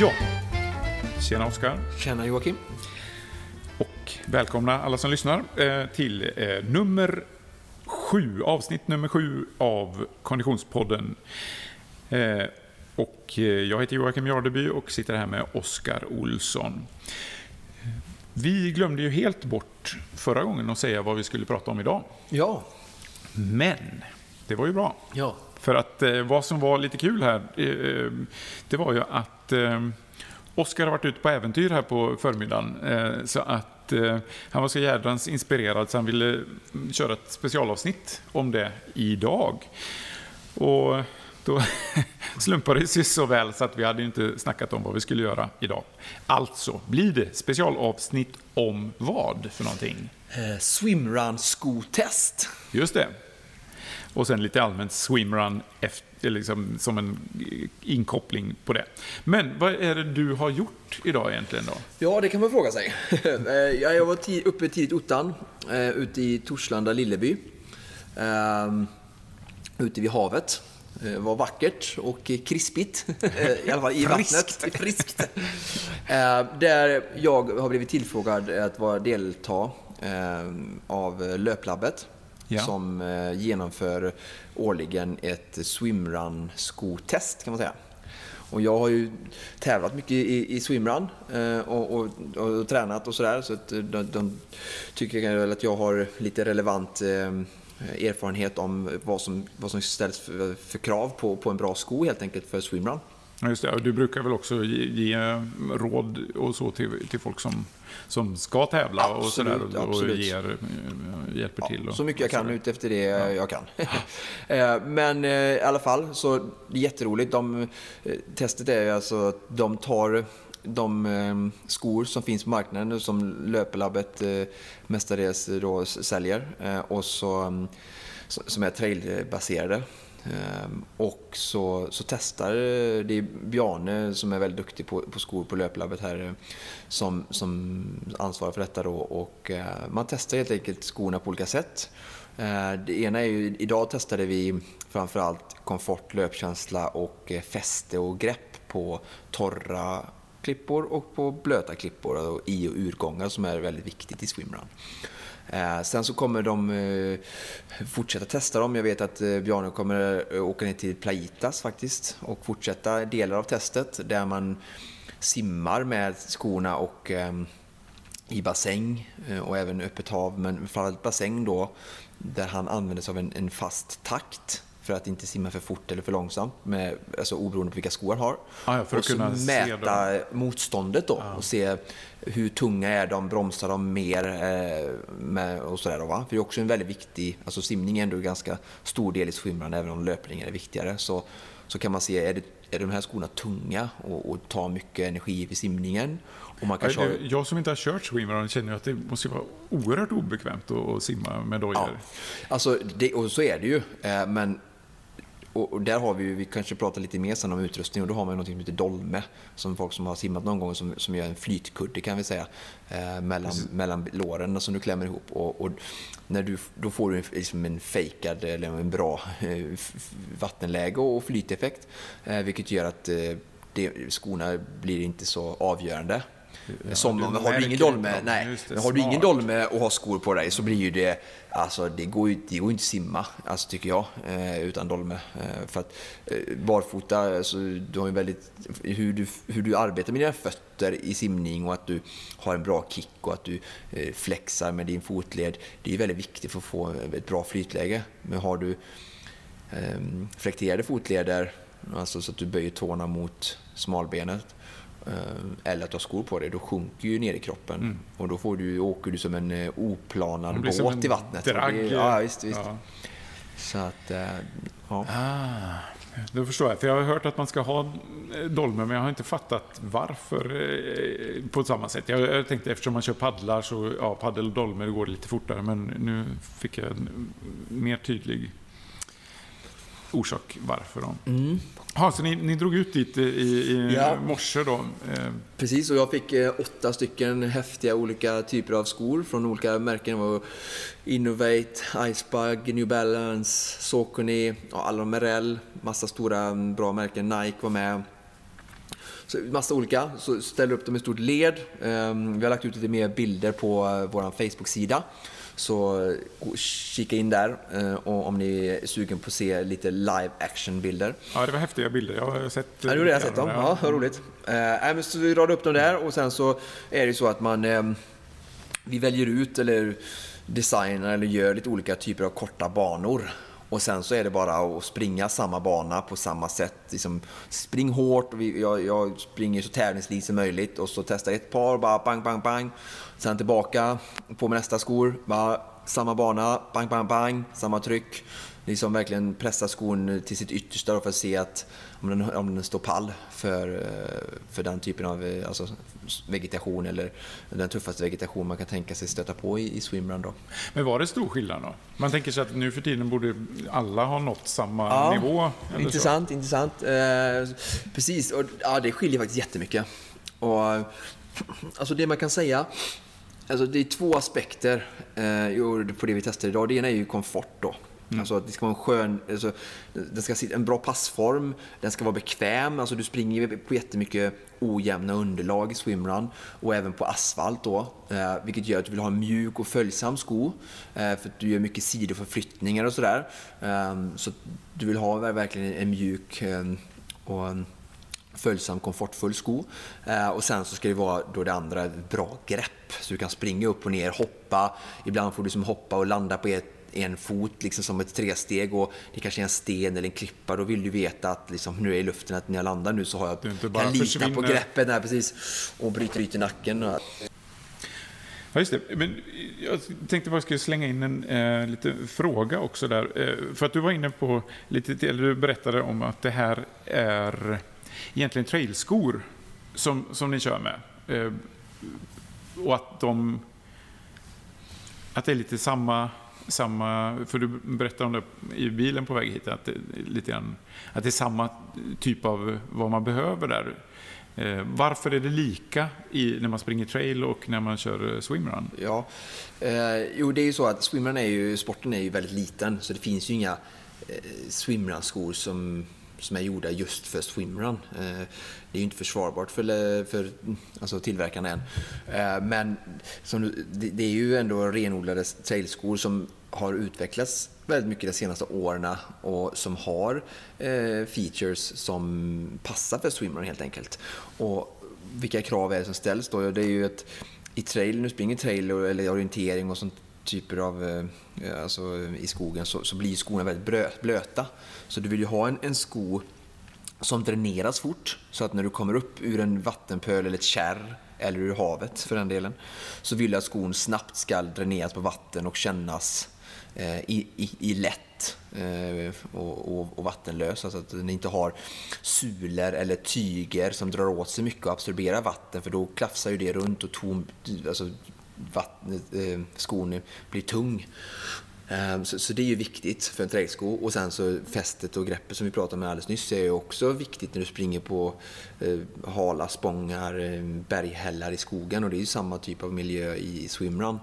Ja, tjena Oskar. Tjena Joakim. Och välkomna alla som lyssnar eh, till eh, nummer sju, avsnitt nummer sju av Konditionspodden. Eh, och jag heter Joakim Jardeby och sitter här med Oskar Olsson. Vi glömde ju helt bort förra gången att säga vad vi skulle prata om idag. Ja. Men det var ju bra. Ja. För att eh, vad som var lite kul här, eh, det var ju att eh, Oskar har varit ute på äventyr här på förmiddagen. Eh, så att eh, han var så jädrans inspirerad så han ville mm, köra ett specialavsnitt om det idag. Och då slumpade det sig så väl så att vi hade inte snackat om vad vi skulle göra idag. Alltså blir det specialavsnitt om vad för någonting? Eh, swimrun skotest. Just det. Och sen lite allmänt swimrun efter, liksom, som en inkoppling på det. Men vad är det du har gjort idag egentligen då? Ja, det kan man fråga sig. Eh, jag var uppe tidigt ottan, eh, ute i Torslanda, Lilleby. Um, ute vid havet. Det var vackert och krispigt, i alla fall i Friskt. vattnet. Friskt. Där jag har blivit tillfrågad att vara delta av Löplabbet ja. som eh, genomför årligen ett swimrun-skotest kan man säga. Och jag har ju tävlat mycket i, i swimrun eh, och, och, och, och, tränat och sådär. Så att de, de tycker väl att jag har lite relevant eh, erfarenhet om vad som, vad som ställs för, för, krav på, på en bra sko helt enkelt för swimrun. Just det, du brukar väl också ge, ge råd och så till, till folk som som ska tävla absolut, och sådär och, och ger, eh, hjälper till. Och, så mycket jag kan ut efter det ja. jag kan. Eh, men eh, i alla fall, så det är jätteroligt. De, testet är alltså att de tar de skor som finns på marknaden som Löpelabbet mestadels då säljer och så, mm, som är trailbaserade Ehm, och så, så testar, det är Bjarne som är väldigt duktig på, på skor på löplabbet här som, som ansvarar för detta då och eh, man testar helt enkelt skorna på olika sätt. Eh, det ena är ju, idag testade vi framförallt komfort, löpkänsla och eh, fäste och grepp på torra klippor och på blöta klippor, och i och urgångar som är väldigt viktigt i swimrun. Eh, sen så kommer de eh, fortsätta testa dem. Jag vet att eh, Bjarne kommer åka ner till Plaitas faktiskt och fortsätta delar av testet där man simmar med skorna och i bassäng och även öppet hav, men framförallt bassäng då, där han använder sig av en, en fast takt för att inte simma för fort eller för långsamt, med, alltså oberoende på vilka skor han har. Ah, ja, och så mäta motståndet då ah. och se hur tunga är de, bromsar de mer eh, med, och sådär. Va? För det är också en väldigt viktig, alltså simning är ändå en ganska stor del i swimrun, även om löpningen är viktigare. Så, så kan man se, är, det, är de här skorna tunga och, och tar mycket energi vid simningen? Och man kanske har... Jag som inte har kört swimrun känner att det måste vara oerhört obekvämt att simma med dojor. Ja, alltså det, och så är det ju. Eh, men och, och, där har vi ju, vi kanske pratar lite mer sen om utrustning och då har man något som heter dolme. Som folk som har simmat någon gång som, som gör en flytkudde kan vi säga. Eh, mellan, mellan låren som du klämmer ihop. Och, och, när du, då får du liksom en fejkad eller en bra eh, vattenläge och flyteffekt. Eh, vilket gör att eh, det, skorna blir inte så avgörande. Ja, som, du har du ingen dolme, nej, det, har du ingen dolme och har skor på dig så blir ju det, alltså det går ju det går inte att simma, alltså tycker jag, eh, utan dolme. Eh, för att eh, barfota, alltså, du har ju väldigt, hur du, hur du arbetar med dina fötter i simning och att du har en bra kick och att du eh, flexar med din fotled, det är väldigt viktigt för att få ett bra flytläge. Men har du eh, flekterade fotleder, alltså så att du böjer tårna mot smalbenet, eller att du har skor på dig, då sjunker ju ner i kroppen. Mm. Och då får du, åker du som en eh, oplanad båt i vattnet. Drag. Det, ja, visst, visst. Ja. Så att, eh, ja. Ah, då förstår jag. För jag har hört att man ska ha dolmen, men jag har inte fattat varför på samma sätt. Jag, jag tänkte eftersom man kör paddlar så, ja, paddel och dolmer går det lite fortare. Men nu fick jag en mer tydlig orsak varför. Då. Mm. Ha, så ni, ni drog ut dit i, i ja. morse då? Eh. Precis, och jag fick eh, åtta stycken häftiga olika typer av skor från olika märken. Det var Innovate, Icebug, New Balance, Saucony, ja, Merrell, massa stora bra märken. Nike var med. Så massa olika. Så ställer upp dem i stort led. Vi har lagt ut lite mer bilder på vår Facebook-sida. Så kika in där och om ni är sugen på att se lite live action-bilder. Ja, det var häftiga bilder. Jag har sett Ja, det har jag sett dem. Ja, vad roligt. Äh, så vi radar upp dem där och sen så är det så att man vi väljer ut eller designar eller gör lite olika typer av korta banor. Och sen så är det bara att springa samma bana på samma sätt. Liksom, spring hårt, jag, jag springer så tävlingslikt som möjligt och så testar ett par, bara bang, bang, bang. Sen tillbaka, på med nästa skor, bara samma bana, bang, bang, bang, samma tryck liksom verkligen pressa skon till sitt yttersta för att se att om den, om den står pall för, eh, för den typen av eh, alltså, vegetation eller den tuffaste vegetation man kan tänka sig stöta på i, i swimrun. Då. Men var det stor skillnad då? Man tänker sig att nu för tiden borde alla ha nått samma ja, nivå? intressant, så. intressant. Eh, precis, och, ja, det skiljer faktiskt jättemycket. Och, alltså det man kan säga Alltså det är två aspekter eh, på det vi testar idag. Det ena är ju komfort. Då. Mm. Alltså att det ska vara en skön, alltså, den ska sitta en bra passform, den ska vara bekväm. Alltså du springer på jättemycket ojämna underlag i swimrun och även på asfalt då. Eh, vilket gör att du vill ha en mjuk och följsam sko. Eh, för att du gör mycket sidoförflyttningar och sådär. Eh, så du vill ha verkligen en mjuk eh, och en följsam, komfortfull sko. Eh, och sen så ska det vara då det andra bra grepp. Så du kan springa upp och ner, hoppa. Ibland får du som hoppa och landa på ett en fot liksom som ett tresteg och det kanske är en sten eller en klippa, då vill du veta att liksom, nu är jag i luften, att när jag landar nu så har jag, kan lita försvinner. på greppet här, precis, och bryter, bryter nacken. Ja, just det. Men jag tänkte bara jag skulle slänga in en eh, liten fråga också där. Eh, för att du var inne på, lite, eller du berättade om att det här är egentligen trailskor som, som ni kör med. Eh, och att de att det är lite samma samma, för du berättade om det i bilen på väg hit, att det, lite grann, att det är samma typ av vad man behöver där. Eh, varför är det lika i, när man springer trail och när man kör eh, swimrun? Ja, eh, jo det är ju så att swimrun är ju, sporten är ju väldigt liten så det finns ju inga eh, swimrun-skor som som är gjorda just för swimrun. Eh, det är ju inte försvarbart för, för alltså tillverkarna än. Eh, men som, det är ju ändå renodlade trailskor som har utvecklats väldigt mycket de senaste åren och som har eh, features som passar för swimrun helt enkelt. Och vilka krav är det som ställs då? Det är ju att i trail, nu springer trail eller orientering och sånt typer av, eh, eh, alltså eh, i skogen så, så blir skorna väldigt blöta. Så du vill ju ha en, en sko som dräneras fort så att när du kommer upp ur en vattenpöl eller ett kärr eller ur havet för den delen så vill jag att skon snabbt ska dräneras på vatten och kännas eh, i, i, i, lätt eh, och, och, och, vattenlös. Alltså att den inte har sulor eller tyger som drar åt sig mycket och absorberar vatten för då klafsar ju det runt och tom, alltså, vattnet, eh, skon blir tung. Ehm, så, så, det är ju viktigt för en trailsko. Och sen så fästet och greppet som vi pratade om alldeles nyss är ju också viktigt när du springer på eh, hala spångar, ehm, berghällar i skogen och det är ju samma typ av miljö i swimrun.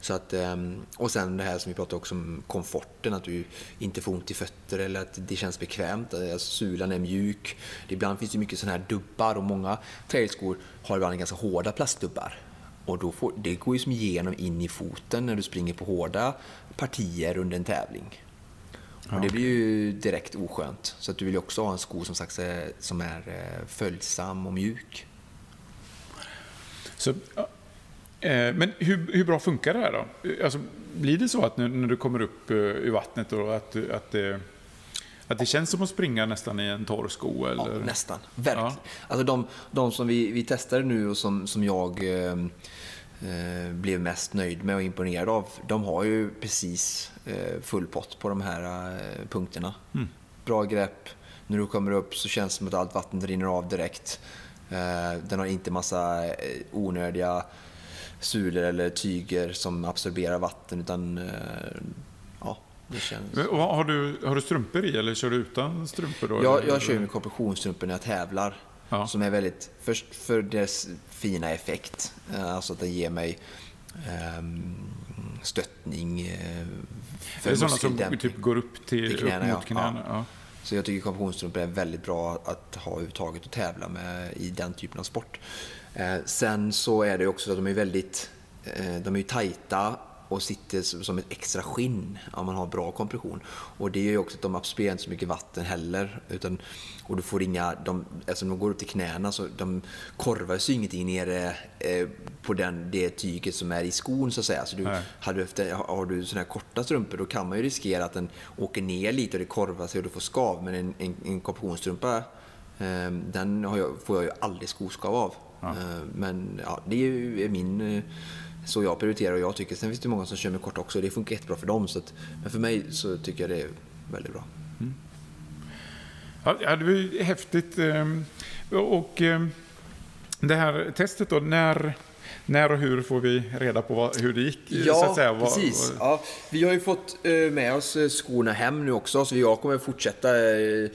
Så att, ehm, och sen det här som vi pratade också om komforten, att du inte får ont i fötter eller att det känns bekvämt. Alltså, sulan är mjuk. Ibland finns det mycket sådana här dubbar och många trailskor har ibland ganska hårda plastdubbar. Och då får, det går ju som igenom in i foten när du springer på hårda partier under en tävling. Och det blir ju direkt oskönt. Så att du vill ju också ha en sko som, sagt, som är eh, följsam och mjuk. Så, eh, men hur, hur bra funkar det här då? Alltså, blir det så att när, du kommer upp eh, ur vattnet då, att, att det att det känns som att springa nästan i en torr sko? Eller? Ja, nästan. Verkligen. Ja. Alltså de, de som vi, vi testade nu och som, som jag eh, eh, blev mest nöjd med och imponerad av, de har ju precis eh, full pott på de här eh, punkterna. Mm. Bra grepp. När du kommer upp så känns det som att allt vatten rinner av direkt. Eh, den har inte massa eh, onödiga sulor eller tyger som absorberar vatten utan ja, det känns... Har du, har du strumpor i eller kör du utan strumpor? Då, jag, jag kör med kompressionsstrumpor när jag tävlar. Ja. Som är väldigt, först för dess fina effekt, eh, alltså att den ger mig um, stöttning. Uh, för är det sådana som typ går upp till, till knäna, upp mot knäna? Ja. Så jag tycker kompressionsstrumpor är väldigt bra att ha överhuvudtaget och tävla med i den typen av sport. Eh, sen så är det också så att de är väldigt eh, de är ju tajta och sitter som ett extra skinn om man har bra kompression. Och det gör ju också att de absorberar inte så mycket vatten heller. Utan, och du får inga, de, eftersom de går upp till knäna så de korvar sig ingenting nere eh, på den, det tyget som är i skon så att säga. Så du, har, du efter, har du sådana här korta strumpor då kan man ju riskera att den åker ner lite och det korvar sig och du får skav. Men en, en, en kompressionsstrumpa eh, den jag, får jag ju aldrig skoskav av. Ja. Eh, men ja, det är ju min eh, så jag prioriterar och jag tycker. Sen finns det många som kör med kort också och det funkar jättebra för dem. Så att, men för mig så tycker jag det är väldigt bra. Mm. Ja, det var ju häftigt. Ehm, och ehm, det här testet då, när när och hur får vi reda på vad, hur det gick? Ja, så precis. Ja, vi har ju fått eh, med oss eh, skorna hem nu också, så jag kommer fortsätta. Eh,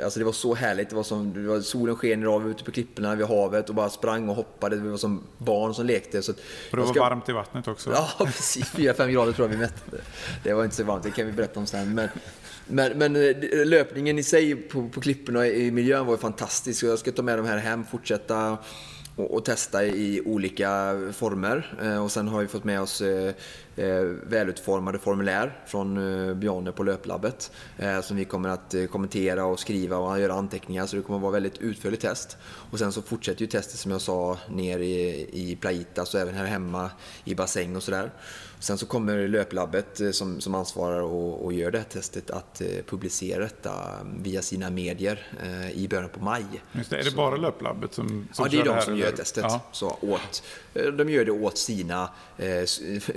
alltså det var så härligt. Det var som, det var, solen sken av ute på klipporna vid havet och bara sprang och hoppade. Det var som barn som lekte. Så och det var ska... varmt i vattnet också. Ja, precis. 4-5 grader tror jag vi mätte. Det var inte så varmt, det kan vi berätta om sen. Men, men, men löpningen i sig på, på klipporna i miljön var ju fantastisk. Jag ska ta med de här hem, fortsätta och, och, testa i olika former. Eh, och sen har vi fått med oss eh, välutformade formulär från eh, Bjarne på Löplabbet eh, som vi kommer att eh, kommentera och skriva och göra anteckningar så det kommer att vara väldigt utförligt test. Och sen så fortsätter ju testet som jag sa ner i, i Plaitas och även här hemma i bassäng och sådär. Sen så kommer Löplabbet eh, som, som ansvarar och, och gör det här testet att eh, publicera detta via sina medier eh, i början på maj. Just det. Är det så, bara Löplabbet som, som Ja, det är de som eller? gör testet. Ja. Så åt, de gör det åt sina eh,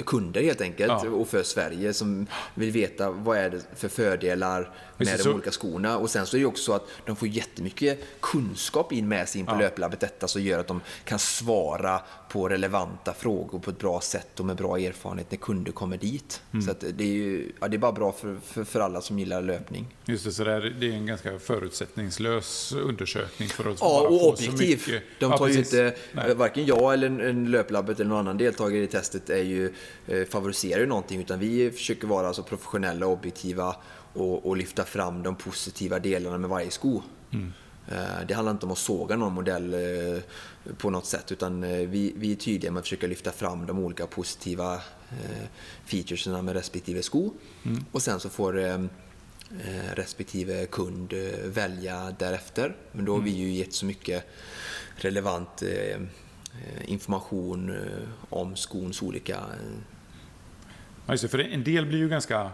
kunder helt enkelt ja. och för Sverige som vill veta vad är det för fördelar med de olika skorna. Och sen så är det också så att de får jättemycket kunskap in med sig in på ja. löplabbet detta som gör att de kan svara på relevanta frågor på ett bra sätt och med bra erfarenhet när kunder kommer dit. Mm. Så det, är ju, ja, det är bara bra för, för, för, alla som gillar löpning. Just det, så det är, en ganska förutsättningslös undersökning för att Ja, och objektiv. Mycket... De tar ja, ju inte, Nej. varken jag eller en löplabbet eller någon annan deltagare i testet är ju, eh, favoriserar ju någonting utan vi försöker vara alltså professionella och objektiva och, och lyfta fram de positiva delarna med varje sko. Mm. Eh, det handlar inte om att såga någon modell eh, på något sätt utan eh, vi, vi är tydliga med att försöka lyfta fram de olika positiva featuresen med respektive sko. Mm. Och sen så får respektive kund välja därefter. Men då har vi mm. ju gett så mycket relevant information om skons olika... Ja, för en del blir ju ganska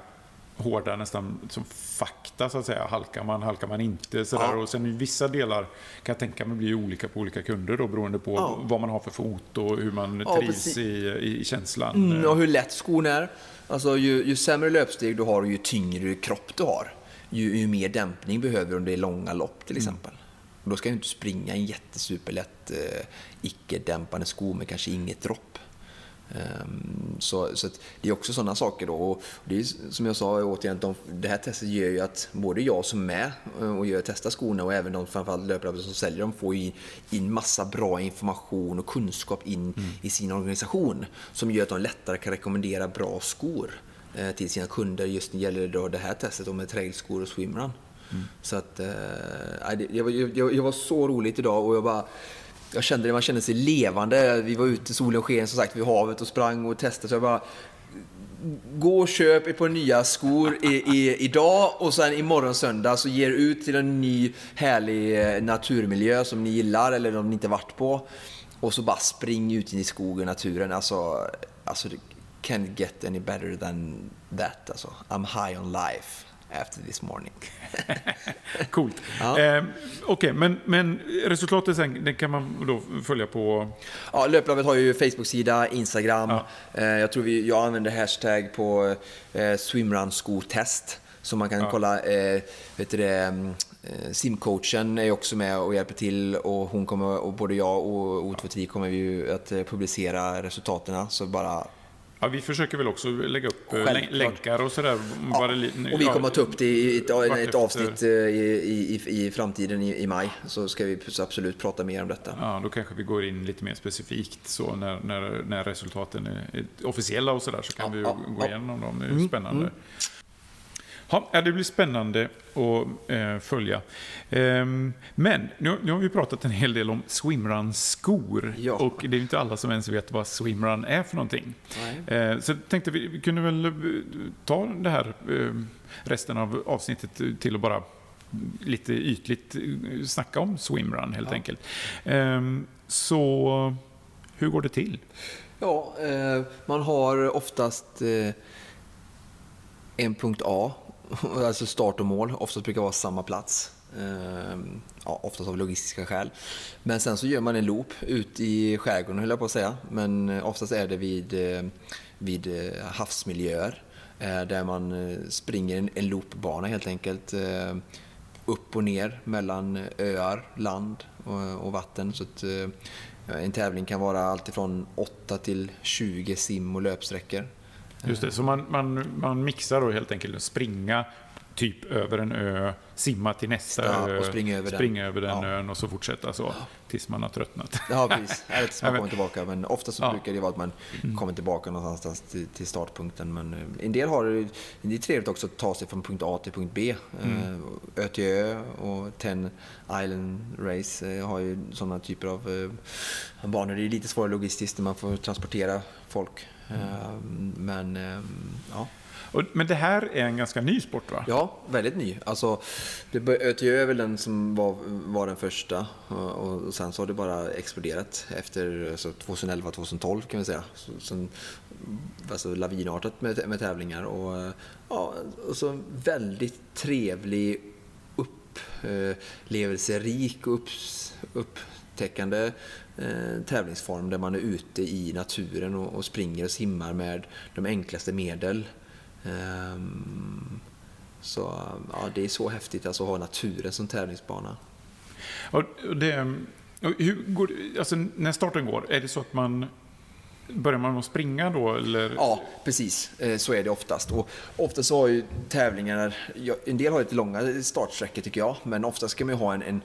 hårda, nästan som fakta så att säga. Halkar man, halkar man inte? Sådär. Ja. Och sen i vissa delar kan jag tänka mig blir olika på olika kunder då beroende på ja. vad man har för fot och hur man ja, trivs i, i känslan. Mm, och hur lätt skon är. Alltså ju, ju sämre löpsteg du har och ju tyngre kropp du har, ju, ju mer dämpning behöver du om det är långa lopp till mm. exempel. Mm. Och då ska du inte springa en jättesuperlätt eh, icke-dämpande sko med kanske inget dropp. Ehm, så, så det är också sådana saker då. Och det är som jag sa återigen, de, det här testet gör ju att både jag som är med och gör, testar skorna och även de framförallt löpare som säljer dem får in, in massa bra information och kunskap in mm. i sin organisation som gör att de lättare kan rekommendera bra skor eh, till sina kunder. Just när det gäller då det här testet med trailskor och swimrun. Mm. Så att, eh, det, jag, jag, jag var så roligt idag och jag bara jag kände det, man kände sig levande. Vi var ute, solen sken som sagt vid havet och sprang och testade. Så jag bara, gå och köp ett par nya skor i, i, idag och sen imorgon söndag så ger ut till en ny härlig eh, naturmiljö som ni gillar eller om ni inte varit på. Och så bara spring ut in i skogen, naturen. Alltså, alltså can't get any better than that. Alltså. I'm high on life after this morning. Coolt. Ja. Eh, Okej, okay, men, men resultatet sen, det kan man då följa på? Ja, Löplabbet har ju Facebook-sida, Instagram. Ja. Eh, jag tror vi, jag använder hashtag på eh, swimrun-skotest. Så man kan ja. kolla, eh, vet du det, mm, eh, simcoachen är också med och hjälper till och hon kommer, och både jag och O23 kommer ju att eh, publicera resultaten. Så bara Ja, vi försöker väl också lägga upp eh, Självklart. länkar och sådär. Ja, och vi kommer att ta upp det i ett, ett avsnitt eh, i, i, i framtiden i, i, maj. Så ska vi absolut prata mer om detta. Ja, då kanske vi går in lite mer specifikt så när, när, när resultaten är officiella och sådär så kan ja, vi ja, gå igenom dem. Det är mm, spännande. Mm. Ja, det blir spännande att eh, följa. Ehm, men nu, nu, har vi pratat en hel del om swimrun-skor. Ja. Och det är inte alla som ens vet vad swimrun är för någonting. Eh, så tänkte vi, vi kunde väl eh, ta det här eh, resten av avsnittet till att bara lite ytligt eh, snacka om swimrun helt ja. enkelt. Ehm, så hur går det till? Ja, eh, man har oftast en punkt A alltså start och mål, oftast brukar vara samma plats. Ehm, ja, oftast av logistiska skäl. Men sen så gör man en loop ut i skärgården höll jag på att säga. Men eh, oftast är det vid, eh, vid eh, havsmiljöer. Där man springer en loopbana helt enkelt. Upp och ner mellan öar, land och vatten. Så att, en tävling kan vara alltifrån 8 till 20 sim och löpsträckor. Just det, så man, man, man mixar då helt enkelt springa typ över en ö, simma till nästa ja, ö, springa över springa den, över den ja. ön och så fortsätta så tills man har tröttnat. Ja, precis. Eller tills man kommer tillbaka. Men ofta så ja. brukar det vara att man mm. kommer tillbaka någonstans till, till startpunkten. Men eh, en del har det är trevligt också att ta sig från punkt A till punkt B. Mm. Eh, ö till ö och Ten Island Race eh, har ju sådana typer av banor. Det är lite svårare logistiskt när man får transportera folk. Mm. Men ja. Men det här är en ganska ny sport va? Ja, väldigt ny. Alltså, ÖTÖ är väl den som var, var den första och sen så har det bara exploderat efter alltså 2011-2012 kan vi säga. Så, sen, alltså lavinartat med, med tävlingar och, ja, och så väldigt trevlig upplevelserik och upp, upptäckande eh, tävlingsform där man är ute i naturen och, och springer och simmar med de enklaste medel. Ehm, så ja, det är så häftigt alltså, att ha naturen som tävlingsbana. Och det, och hur går, alltså, när starten går, är det så att man Börjar man att springa då? Eller? Ja, precis. Eh, så är det oftast. Och oftast har ju tävlingar, en del har lite långa startsträckor tycker jag, men oftast ska man ju ha en, en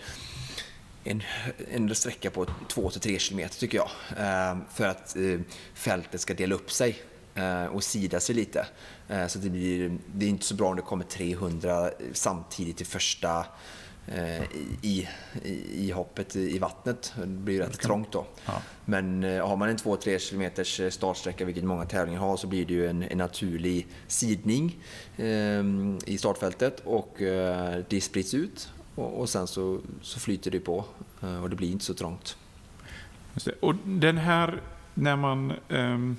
en, en sträcka på 2-3 km tycker jag. Ehm, för att eh, fältet ska dela upp sig eh, och sida sig lite. Eh, så det, blir, det är inte så bra om det kommer 300 samtidigt i första eh, i, i, i hoppet i vattnet. Det blir rätt trångt då. Ja. Men eh, har man en 2-3 km startsträcka, vilket många tävlingar har, så blir det ju en, en naturlig sidning eh, i startfältet och eh, det sprids ut och, och sen så, så flyter det på och det blir inte så trångt. Och den här, när man um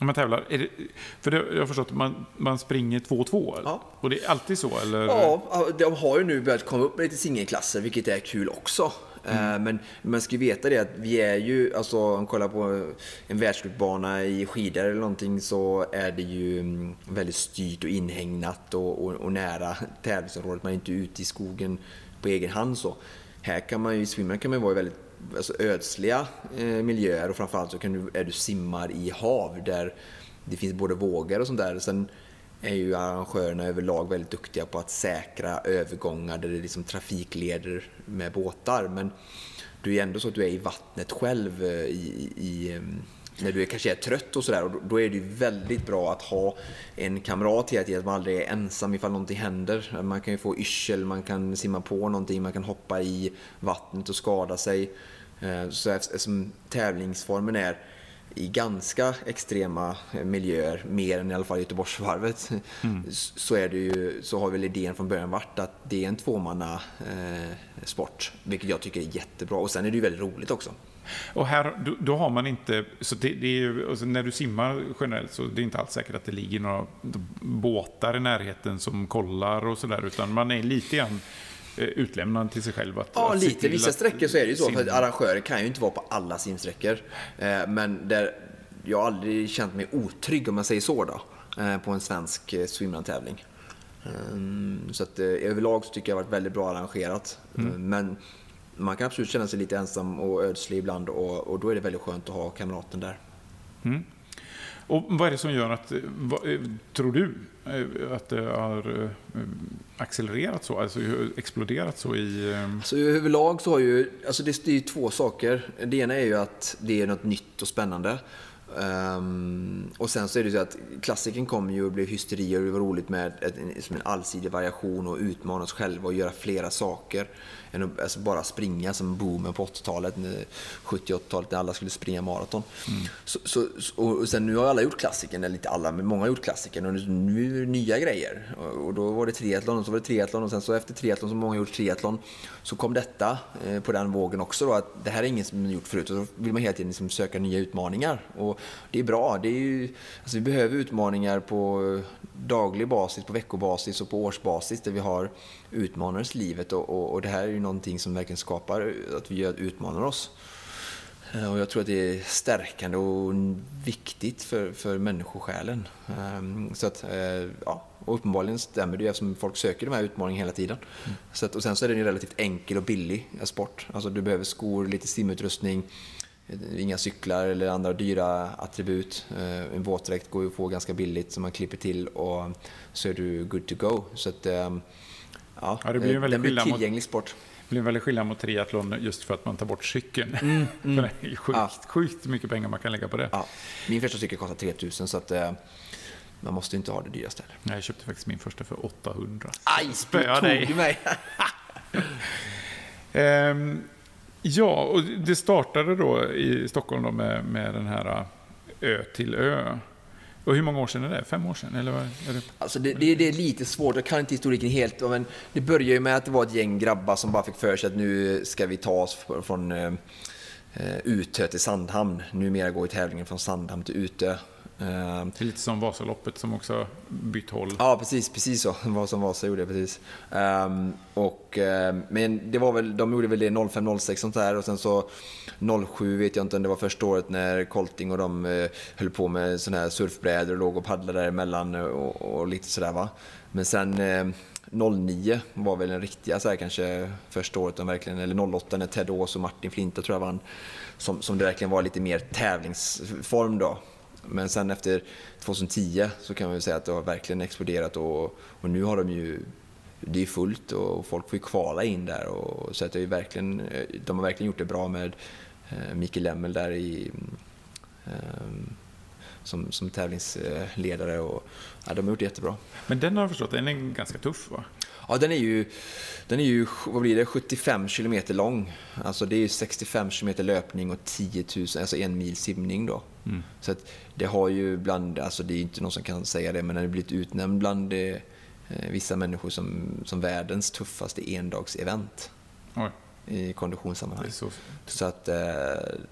om man tävlar? Det, för det, jag har förstått att man, man springer 2-2? Ja. Och det är alltid så? Eller? Ja, de har ju nu börjat komma upp med lite singelklasser, vilket är kul också. Mm. Men man ska veta det att vi är ju, alltså om man kollar på en världscupbana i skidor eller någonting så är det ju mm, väldigt styrt och inhägnat och, och, och nära tävlingsområdet. Man är inte ute i skogen på egen hand så. Här kan man ju, i swimrun kan man vara väldigt alltså ödsliga eh, miljöer och framförallt så kan du, är du simmar i hav där det finns både vågor och sånt där. Sen är ju arrangörerna överlag väldigt duktiga på att säkra övergångar där det är liksom trafikleder med båtar. Men du är ändå så att du är i vattnet själv eh, i, i, ehm, när du kanske är trött och sådär. Då är det ju väldigt bra att ha en kamrat hela tiden, att man aldrig är ensam ifall någonting händer. Man kan ju få yrsel, man kan simma på någonting, man kan hoppa i vattnet och skada sig. Eh, så eftersom tävlingsformen är i ganska extrema miljöer, mer än i alla fall Göteborgsvarvet, mm. så, är det ju, så har väl idén från början varit att det är en tvåmanna eh, sport, vilket jag tycker är jättebra. Och sen är det ju väldigt roligt också. Och här, då, då har man inte, så det, det är ju, alltså när du simmar generellt så det är inte alls säkert att det ligger några båtar i närheten som kollar och sådär, utan man är lite grann Eh, utlämnad till sig själv? Att, ja, att lite. Vissa sträckor så är det ju så. Sim... För arrangörer kan ju inte vara på alla simsträckor. Eh, men där jag har aldrig känt mig otrygg, om man säger så, då, eh, på en svensk swimrun-tävling. Så att överlag så tycker jag det har varit väldigt bra arrangerat. Mm. Men man kan absolut känna sig lite ensam och ödslig ibland och, och då är det väldigt skönt att ha kamraten där. Mm. Och vad är det som gör att, eh, vad, eh, tror du, eh, att det har accelererat så, alltså exploderat så i... Alltså, överlag så har ju, alltså det, det är två saker. Det ena är ju att det är något nytt och spännande. Um, och sen så är det så att klassiken kom ju och blev hysteri och det var roligt med ett, en, en allsidig variation och utmana oss själva och göra flera saker. Än att alltså bara springa som boomen på 80-talet, 70-80-talet när alla skulle springa maraton. Mm. Så, så, och sen nu har alla gjort klassiken, eller inte alla, men många har gjort klassiken och nu är det nya grejer. Och, och då var det triathlon och så var det triathlon och sen så efter triathlon som många gjort triathlon så kom detta eh, på den vågen också då att det här är inget som gjort förut och då vill man hela tiden liksom söka nya utmaningar. Och det är bra. Det är ju, alltså vi behöver utmaningar på daglig basis, på veckobasis och på årsbasis där vi har utmanar livet och, och, och, det här är ju någonting som verkligen skapar att vi utmanar oss. Eh, och jag tror att det är stärkande och viktigt för, för människosjälen. Ehm, så att, eh, ja, och uppenbarligen stämmer det eftersom folk söker de här utmaningarna hela tiden. Mm. Så att, och sen så är den ju relativt enkel och billig sport. Alltså du behöver skor, lite simutrustning, inga cyklar eller andra dyra attribut. Eh, en våtdräkt går ju att få ganska billigt som man klipper till och så är du good to go. Så att, ehm, ja, ja det blir en väldigt den blir tillgänglig sport. Det blir en väldigt skillnad mot triathlon just för att man tar bort cykeln. Mm, mm. det är sjukt, ja. sjukt mycket pengar man kan lägga på det. Ja. Min första cykel kostar 3000 så att eh, man måste inte ha det dyraste. Jag köpte faktiskt min första för 800. Aj, spöa dig! du mig? um, Ja, och det startade då i Stockholm då med, med den här eh, Ö till Ö. Och hur många år sedan är det? Fem år sedan? Eller är det? Alltså det, det, det är lite svårt, jag kan inte historiken helt. Men det började ju med att det var ett gäng grabbar som bara fick för sig att nu ska vi ta oss från uh, Utö till Sandhamn. Numera går tävlingen från Sandhamn till Utö. Ehm, det är lite som Vasaloppet som också bytt håll. Ja, precis, precis så. Vad som Vasa gjorde, precis. Um, och, uh, men det var väl, de gjorde väl det 05-06 sånt där och sen så 07 vet jag inte om det var första året när Colting och de uh, höll på med såna här surfbrädor och låg och paddlade däremellan och, och lite sådär va. Men sen uh, 09 var väl den riktiga så här, kanske första året, de verkligen, eller 08 när Ted Ås och Martin Flinta tror jag vann. Som, som det verkligen var lite mer tävlingsform då. Men sen efter 2010 så kan man ju säga att det har verkligen exploderat och, och nu har de ju det är fullt och folk får ju kvala in där. Och, så att det är verkligen, eh, de har verkligen gjort det bra med eh, Mikael Lemmel där i, ehm, som, som tävlingsledare. Och, ja, de har gjort det jättebra. Men den har jag förstått, den är ganska tuff va? Ja, den är ju, den är ju vad blir det, 75 km lång. Alltså det är 65 km löpning och 10 000, alltså en mil simning då. Mm. Så att det har ju bland, alltså det är inte någon som kan säga det, men den har blivit utnämnd bland eh, vissa människor som, som världens tuffaste endagsevent. Oj i konditionssammanhang. Så. så. att eh,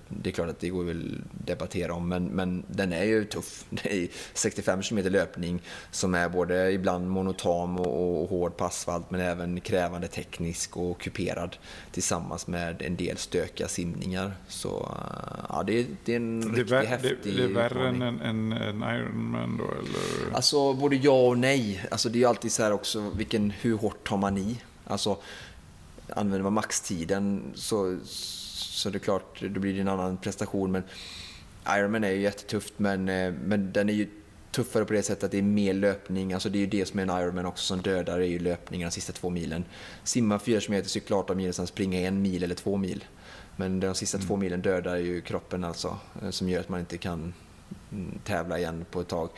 det är klart att det går väl att debattera om, men, men den är ju tuff. Det är 65 km löpning som är både ibland monotam och, och hård på asfalt, men även krävande teknisk och kuperad tillsammans med en del stökiga simningar. Så eh, ja, det, det är en det riktigt vär, häftig det, det är värre än en, en, en Ironman då, eller? Alltså både ja och nej. Alltså det är alltid så här också, vilken, hur hårt tar man i? Alltså, använder man maxtiden så, så det är klart, då blir det en annan prestation. Men Ironman är ju jättetufft, men, eh, men den är ju tuffare på det sättet att det är mer löpning. Alltså det är ju det som är en Ironman också som dödar, är ju löpningen de sista två milen. Simma 4 km, cykla 18 mil, sen springa en mil eller två mil. Men de sista mm. två milen dödar ju kroppen alltså, eh, som gör att man inte kan tävla igen på ett tag.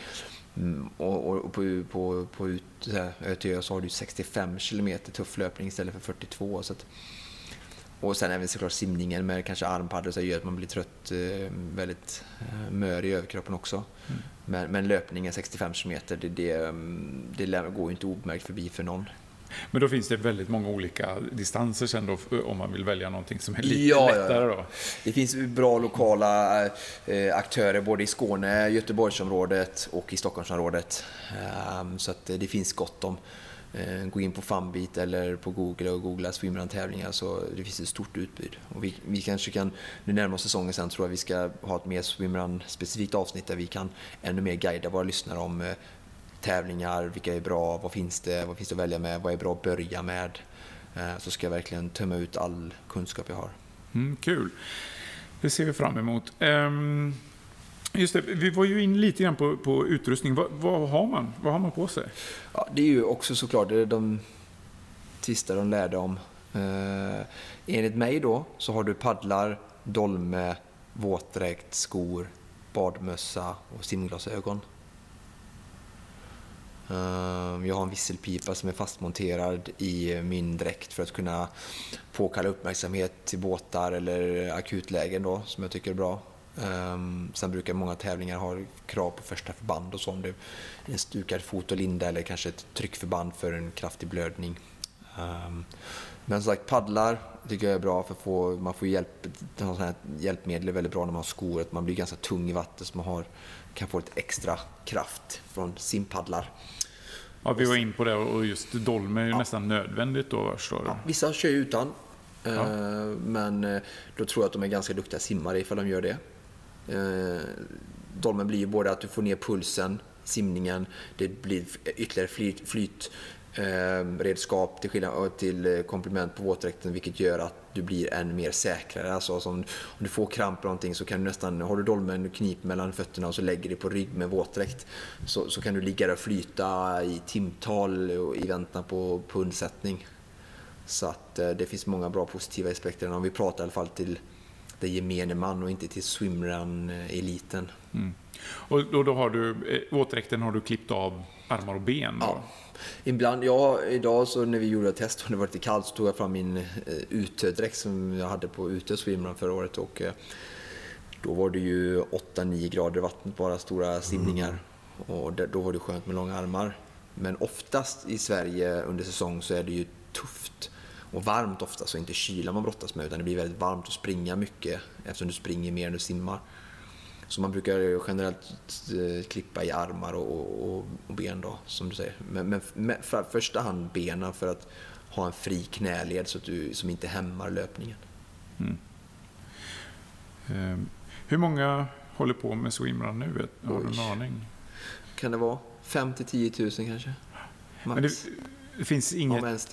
Mm, och, och, på, på, på ut, Ötö så har du 65 km tuff löpning istället för 42. Så att, och sen även såklart simningen med kanske armpaddor så gör att man blir trött, eh, väldigt eh, mör i överkroppen också. Mm. Men, men löpningen 65 km, det, det, mm, det går ju inte obemärkt förbi för någon. Men då finns det väldigt många olika distanser sen då, om man vill välja någonting som är lite ja, lättare då? Det finns bra lokala eh, aktörer både i Skåne, Göteborgsområdet och i Stockholmsområdet. Um, så att det finns gott om. Gå in på Funbeat eller på Google och googla swimrun-tävlingar så det finns ett stort utbud. Och vi, vi kanske kan, nu närmar säsongen sen tror jag vi ska ha ett mer swimrun-specifikt avsnitt där vi kan ännu mer guida våra lyssnare om tävlingar, vilka är bra, vad finns det, vad finns det att välja med, vad är bra att börja med. Eh, så ska jag verkligen tömma ut all kunskap jag har. Mm, kul. Det ser vi fram emot. Um, just det, vi var ju in lite grann på, på utrustning. Vad, vad, har man? Vad har man på sig? Ja, det är ju också såklart det de tvistar de lärde om. Uh, enligt mig då så har du paddlar, dolme, våtdräkt, skor, badmössa och simglasögon. Ehm, jag har en visselpipa som är fastmonterad i min dräkt för att kunna påkalla uppmärksamhet till båtar eller akutlägen då, som jag tycker är bra. Ehm, sen brukar många tävlingar ha krav på första förband och så om det är en stukad fot och linda eller kanske ett tryckförband för en kraftig blödning. Ehm, men som sagt, paddlar tycker jag är bra för att få, man får hjälp, här hjälpmedel är väldigt bra när man har skor, att man blir ganska tung i vattnet så man har, kan få lite extra kraft från simpaddlar. Ja, vi var in på det och just dolme är ju ja. nästan nödvändigt då förstår ja, Vissa kör ju utan. Ja. Eh, men eh, då tror jag att de är ganska duktiga simmare ifall de gör det. Eh, dolmen blir ju både att du får ner pulsen, simningen, det blir ytterligare flyt, flyt Ehm, redskap till, skillnad, till eh, komplement på våtdräkten vilket gör att du blir än mer säkrare. Alltså, som, om du får kramp eller någonting så kan du nästan, har du dolmen knip mellan fötterna och så lägger dig på rygg med våtdräkt så, så kan du ligga där och flyta i timtal i väntan på, på undsättning. Så att eh, det finns många bra positiva aspekter om vi pratar i alla fall till den gemene man och inte till swimrun-eliten. Mm. Och då, då har du, eh, våtdräkten har du klippt av armar och ben? Då? Ja. Ibland, ja, idag så när vi gjorde test och det var lite kallt så tog jag fram min eh, utedräkt som jag hade på ute swimrun förra året och eh, då var det ju 8-9 grader i vattnet, bara stora simningar. Mm. Och då var det skönt med långa armar. Men oftast i Sverige under säsong så är det ju tufft och varmt ofta, så inte kyla man brottas med utan det blir väldigt varmt att springa mycket eftersom du springer mer än du simmar. Så man brukar generellt eh, klippa i armar och, och, och ben då, som du säger. Men, men med, för första hand benen för att ha en fri knäled så att du, som inte hämmar löpningen. Mm. Um, hur många håller på med swimrun nu? Har du en aning? Kan det vara 5 till 10 000 kanske? Max. Det, det finns inget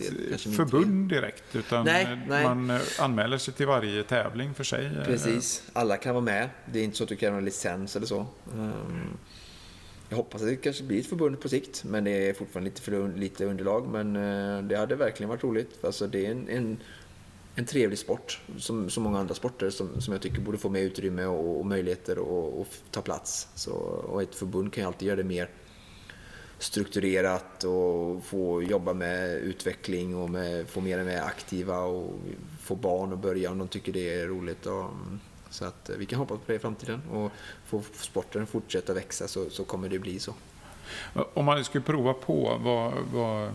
förbund direkt, utan nej, nej. man eh, anmäler sig till varje tävling för sig. Eh. Precis, alla kan vara med. Det är inte så att du kan ha en licens eller så. Ehm, jag hoppas att det kanske blir ett förbund på sikt, men det är fortfarande lite för lite underlag. Men eh, det hade verkligen varit roligt. Alltså, det är en, en, en trevlig sport, som så många andra sporter, som, som jag tycker borde få mer utrymme och, och möjligheter att ta plats. Så, och ett förbund kan ju alltid göra det mer strukturerat och få jobba med utveckling och med, få mer och mer aktiva och få barn att börja om de tycker det är roligt. Och, mm, så att eh, vi kan hoppas på det i framtiden och få sporten fortsätta växa så, så kommer det bli så. Om man skulle prova på, vad, vad,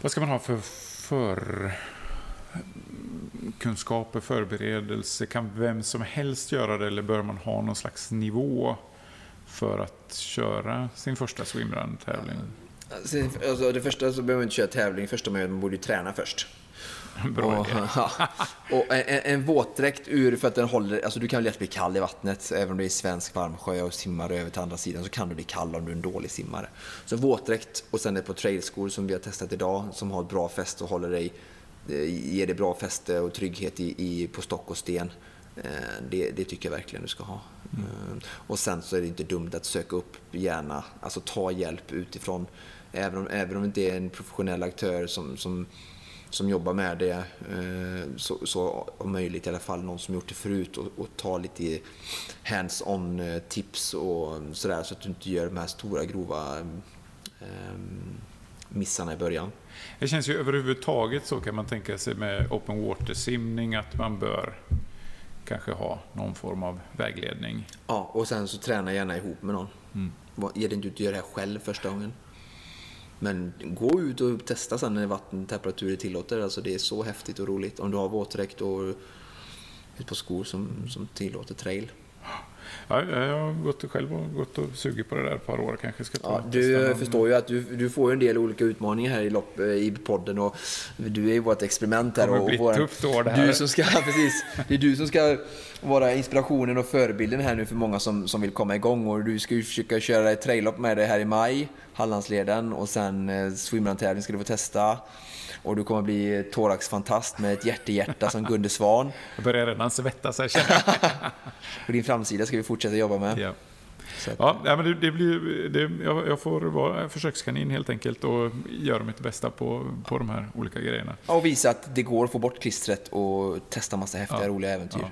vad ska man ha för, för kunskaper, förberedelse? Kan vem som helst göra det eller bör man ha någon slags nivå för att köra sin första swimrun-tävling? Alltså, det första så behöver man inte köra tävling första man man borde ju träna först. Bra och, ja, och en, en våtdräkt ur, för att den håller, alltså du kan lätt bli kall i vattnet, även om det är svensk varmsjö och simmar över till andra sidan så kan du bli kall om du är en dålig simmare. Så våtdräkt och sen ett par trailskor som vi har testat idag som har ett bra fäste och håller dig, eh, ger dig bra fäste och trygghet i, i, på stock och sten. Eh, det, det, tycker jag verkligen du ska ha. Mm. Eh, och sen så är det inte dumt att söka upp gärna, alltså ta hjälp utifrån. Även om, även om det inte är en professionell aktör som, som, som jobbar med det, eh, så, så om möjligt i alla fall någon som gjort det förut och, och ta lite hands-on tips och sådär så att du inte gör de här stora grova missarna i början. Det känns ju överhuvudtaget så kan man tänka sig med open water-simning att man bör kanske ha någon form av vägledning. Ja, och sen så träna gärna ihop med någon. Mm. Ge dig inte ut att göra det här själv första gången. Men gå ut och testa sen när vattentemperaturen tillåter. Alltså det är så häftigt och roligt. Om du har våtdräkt och ett par skor som, som tillåter trail. Ja, jag har gått själv och gått och sugit på det där ett par år. Kanske ska ta ja, du förstår ju att du, du får en del olika utmaningar här i, lopp, eh, i podden och du är ju vårt experiment här. Det kommer bli ett tufft år det här. Du som ska, precis, det är du som ska vara inspirationen och förebilden här nu för många som, som vill komma igång och du ska ju försöka köra ett traillopp med dig här i maj, Hallandsleden och sen eh, swimrun-tävling ska du få testa. Och du kommer bli thoraxfantast med ett hjärtehjärta som Gunde Svan. Jag börjar redan svettas här På din framsida ska vi fortsätta jobba med. Ja. Ja, men det, det blir, det, jag, jag, får vara försökskanin helt enkelt och göra mitt bästa på, på de här olika grejerna. Ja, och visa att det går att få bort klistret och testa massa häftiga, ja. roliga äventyr. Ja.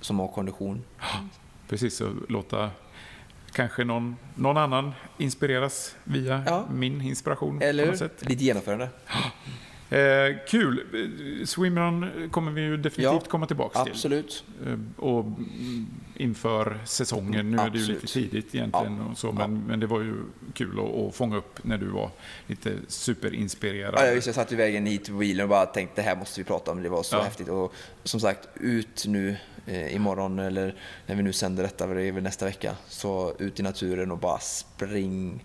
Som har kondition. precis. Och låta kanske någon, någon annan inspireras via Ja. min inspiration. Eller på något sätt. Lite genomförande. Eh, kul! Swimrun kommer vi ju definitivt Ja, komma tillbaka till. Absolut. Eh, Och mm, inför säsongen, nu är det ju lite Absolut. tidigt egentligen, Ja. och så, men, men det var ju kul att, att fånga upp när du var lite superinspirerad. Ja, jag, visste, jag satt i vägen hit på bilen och bara tänkte det här måste vi prata om. Det var så Ja. häftigt. Och som sagt, ut nu eh, imorgon eller när vi nu sänder detta, det är väl nästa vecka. Så ut i naturen och bara spring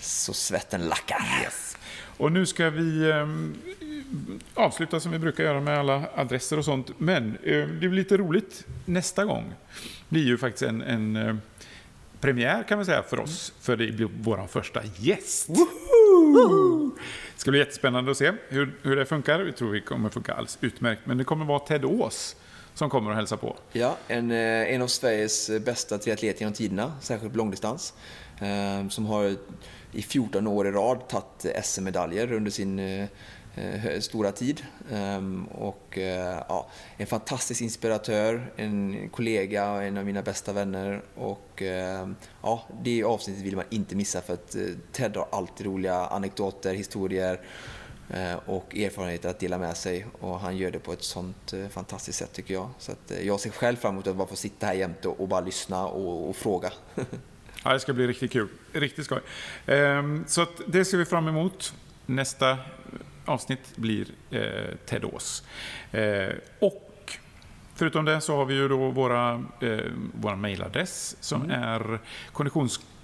så svetten lackar. Och nu ska vi eh, avsluta som vi brukar göra med alla adresser och sånt. Men eh, det blir lite roligt nästa gång. Det blir ju faktiskt en, en eh, premiär kan man säga för oss. För det blir vår första gäst. Det ska bli jättespännande att se hur, hur det funkar. Vi tror vi kommer funka alldeles utmärkt. Men det kommer vara Ted Ås som kommer och hälsa på. Ja, en, eh, en av Sveriges eh, bästa triatleter genom tiderna, särskilt på långdistans. Eh, som har i 14 år i rad tagit SM-medaljer under sin stora tid. Ehm, och ja, en fantastisk inspiratör, en kollega och en av mina bästa vänner. Och ehm, ja, det avsnittet vill man inte missa för att Ted har alltid roliga anekdoter, historier och erfarenheter att dela med sig och han gör det på ett sånt eh, fantastiskt sätt tycker jag. Så att, eh, jag ser själv fram emot att bara få sitta här jämte och, bara lyssna och, och fråga. Ja, det ska bli riktigt kul. Riktigt skoj. Ehm, så det ser vi fram emot. Nästa avsnitt blir eh, Ted Ås. Eh, och förutom det så har vi ju då våra, eh, våra mejladress som är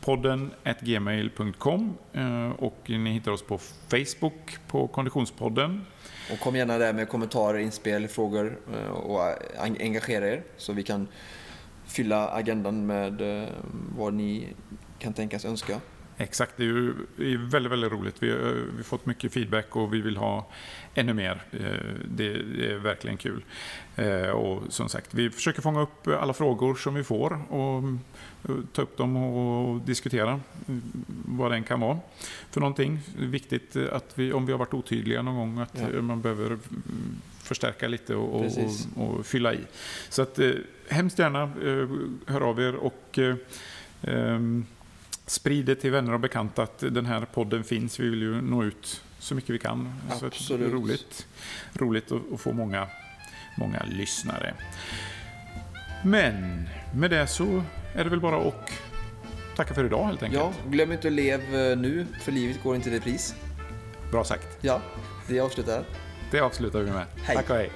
konditionspodden gmail.com eh, och ni hittar oss på Facebook på Konditionspodden. Och kom gärna där med kommentarer, inspel, frågor eh, och engagera er så vi kan fylla agendan med eh, vad ni kan tänkas önska. Exakt, det är ju det är väldigt, väldigt roligt. Vi har, vi har fått mycket feedback och vi vill ha ännu mer. Eh, Det, det är verkligen kul. Eh, Och som sagt, vi försöker fånga upp alla frågor som vi får och eh, ta upp dem och diskutera mm, vad den kan vara för någonting. Det är viktigt att vi, om vi har varit otydliga någon gång, att Ja. eh, man behöver mm, förstärka lite och, och, och, fylla i. Så att eh, hemskt gärna eh, hör av er och eh, ehm, Sprid det till vänner och bekanta att den här podden finns. Vi vill ju nå ut så mycket vi kan. Så att det är Absolut. roligt, roligt att, få många, många lyssnare. Men med det så är det väl bara att tacka för idag helt enkelt. Ja, glöm inte att leva nu, för livet går inte i repris. Bra sagt. Ja, det avslutar. Det avslutar vi med. Hej. Tack och hej.